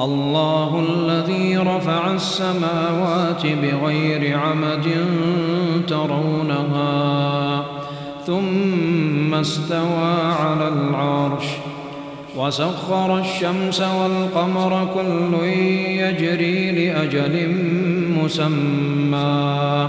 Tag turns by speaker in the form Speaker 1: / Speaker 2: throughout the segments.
Speaker 1: الله الذي رفع السماوات بغير عمد ترونها ثم استوى على العرش وسخر الشمس والقمر كل يجري لأجل مسمى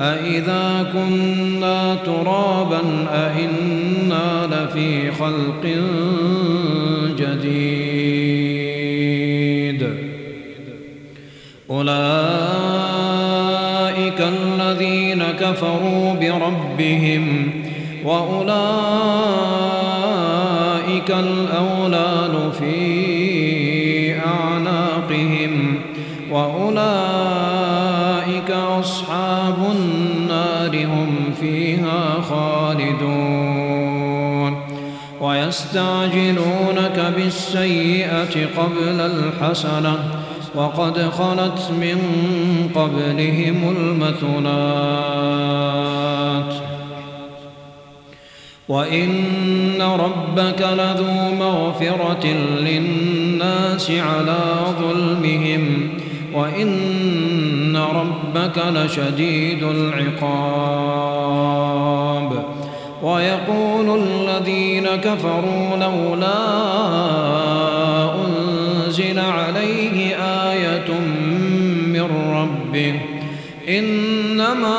Speaker 1: أإذا كنا ترابا أإنا لفي خلق جديد أولئك الذين كفروا بربهم وأولئك الأولاد في أعناقهم وأولئك أصحاب النار هم فيها خالدون. ويستعجلونك بالسيئة قبل الحسنة وقد خلت من قبلهم المثلات وإن ربك لذو مغفرة للناس على ظلمهم وإن ربك لشديد العقاب. ويقول الذين كفروا لولا أنزل عليه آية من ربه إنما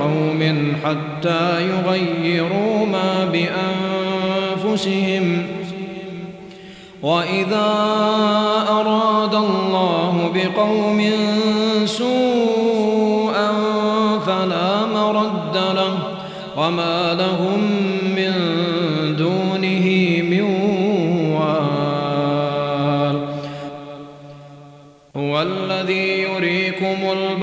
Speaker 1: ما بقوم حتى يغيروا ما بأنفسهم. وإذا أراد الله بقوم سوءا فلا مرد له وما لهم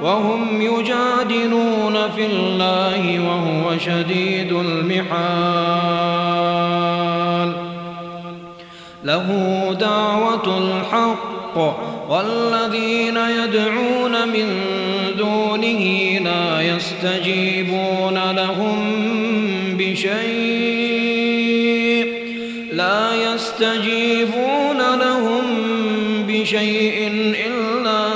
Speaker 1: وهم يجادلون في الله وهو شديد المحال. له دعوة الحق والذين يدعون من دونه لا يستجيبون لهم بشيء. لا يستجيبون لهم بشيء.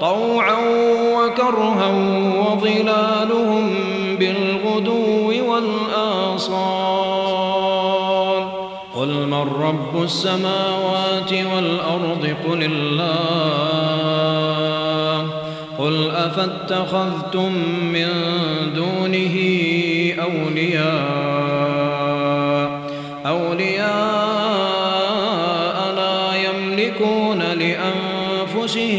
Speaker 1: طوعا وكرها وظلالهم بالغدو والآصال. قل من رب السماوات والأرض؟ قل الله. قل أفاتخذتم من دونه أولياء؟ أولياء لا يملكون لأنفسهم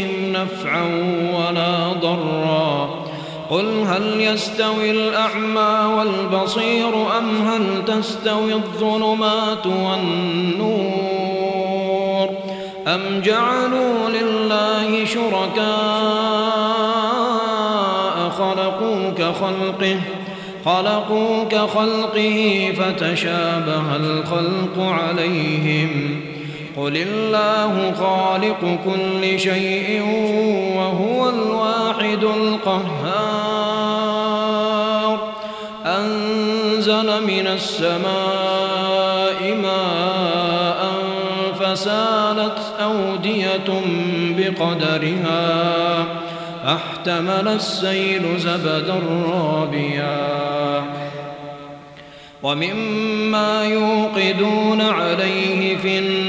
Speaker 1: قل هل يستوي الأعمى والبصير أم هل تستوي الظلمات والنور أم جعلوا لله شركاء خلقوا كخلقه خلقوا كخلقه فتشابه الخلق عليهم قل الله خالق كل شيء وهو الواحد القهار أنزل من السماء ماء فسالت أودية بقدرها فاحتمل السيل زبدا رابيا ومما يوقدون عليه في النار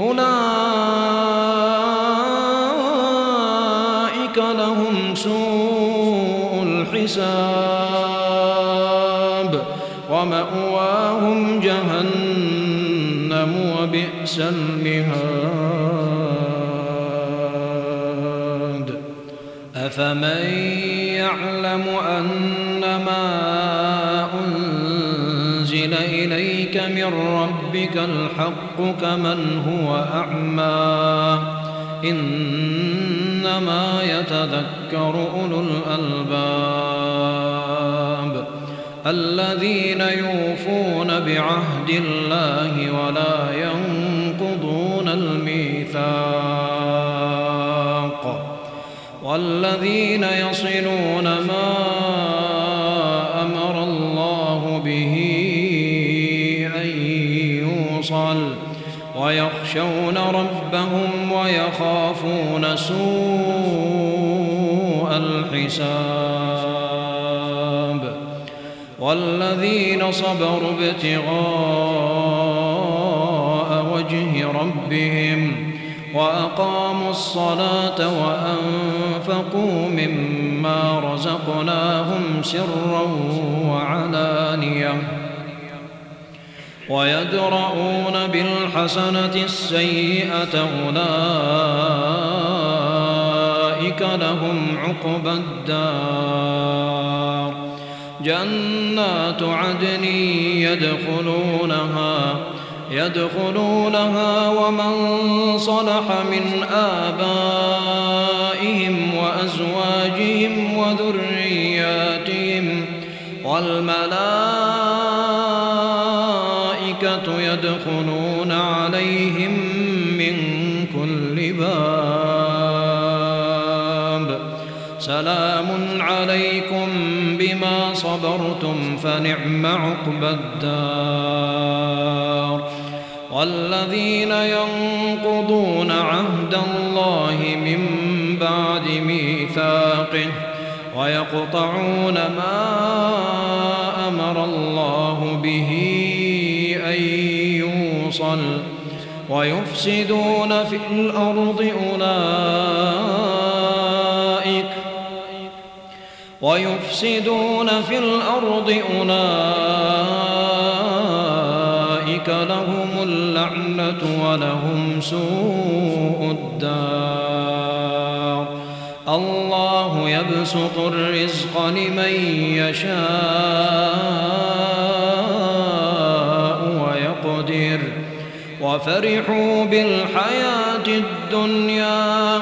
Speaker 1: أولئك لهم سوء الحساب ومأواهم جهنم وبئس المهاد. أفمن يعلم أنما من ربك الحق كمن هو أعمى. إنما يتذكر أولو الألباب الذين يوفون بعهد الله ولا ينقضون الميثاق والذين يصلون ما سوء الحساب والذين صبروا ابتغاء وجه ربهم وأقاموا الصلاة وأنفقوا مما رزقناهم سرا وعلانية ويدرؤون بالحسنة السيئة أولئك لهم عقبى الدار. جنات عدن يدخلونها يدخلونها ومن صلح من آبائهم وأزواجهم وذرياتهم والملائكة يدخلون سلام عليكم بما صبرتم فنعم عقبى الدار. والذين ينقضون عهد الله من بعد ميثاقه ويقطعون ما أمر الله به أن يوصل ويفسدون في الأرض أولئك ويفسدون في الأرض أولئك لهم اللعنة ولهم سوء الدار. الله يبسط الرزق لمن يشاء ويقدر. وفرحوا بالحياة الدنيا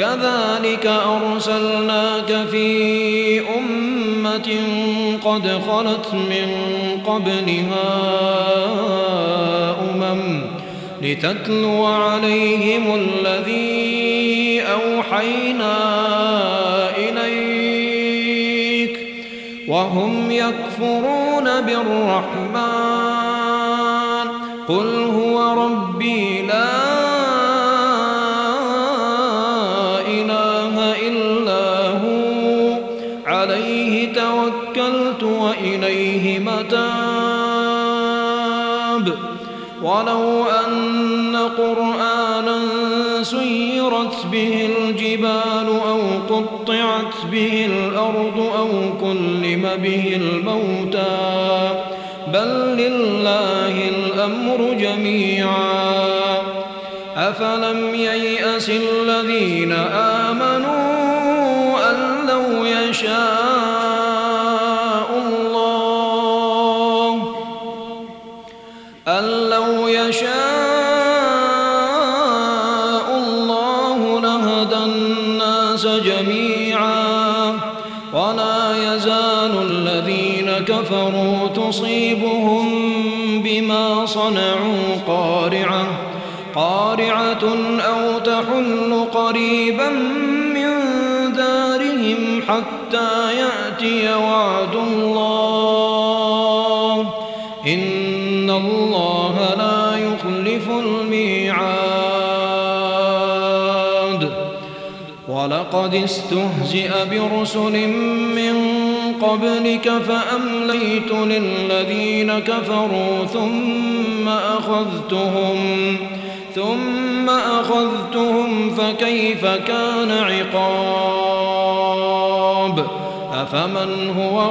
Speaker 1: كذلك أرسلناك في أمة قد خلت من قبلها أمم لتتلو عليهم الذي أوحينا إليك وهم يكفرون بالرحمن. قل قطعت به الأرض أو كلم به الموتى. بل لله الأمر جميعا. أفلم ييأس الذين آمنوا أن لو يشاء إن الله لا يخلف الميعاد. ولقد استهزئ برسل من قبلك فأمليت للذين كفروا ثم أخذتهم ثم أخذتهم فكيف كان عقاب؟ أفمن هو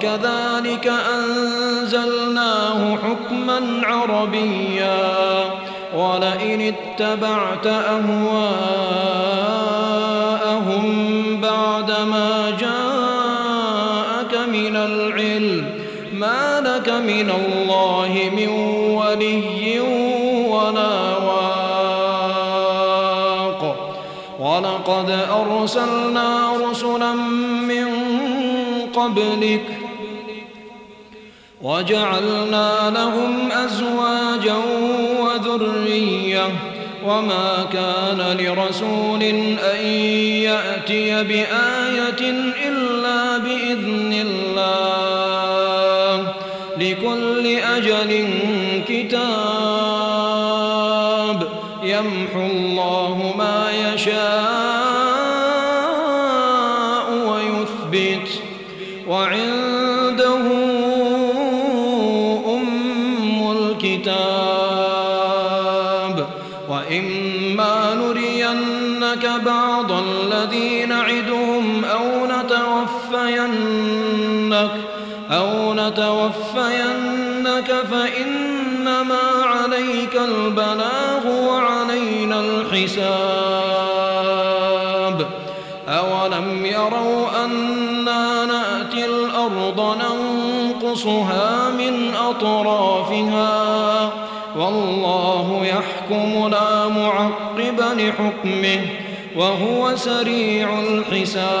Speaker 1: وكذلك أنزلناه حكما عربيا ولئن اتبعت أهواءهم بعدما جاءك من العلم ما لك من الله من ولي ولا واق ولقد أرسلنا رسلا من قبلك وجعلنا لهم أزواجا وذرية وما كان لرسول أن يأتي بآية إلا بإذن الله لكل أجل كتاب يمحو نتوفينك أو نتوفينك فإنما عليك البلاغ وعلينا الحساب. أولم يروا أنا نأتي الأرض ننقصها من أطرافها؟ والله يحكم لا معقب لحكمه وهو سريع الحساب.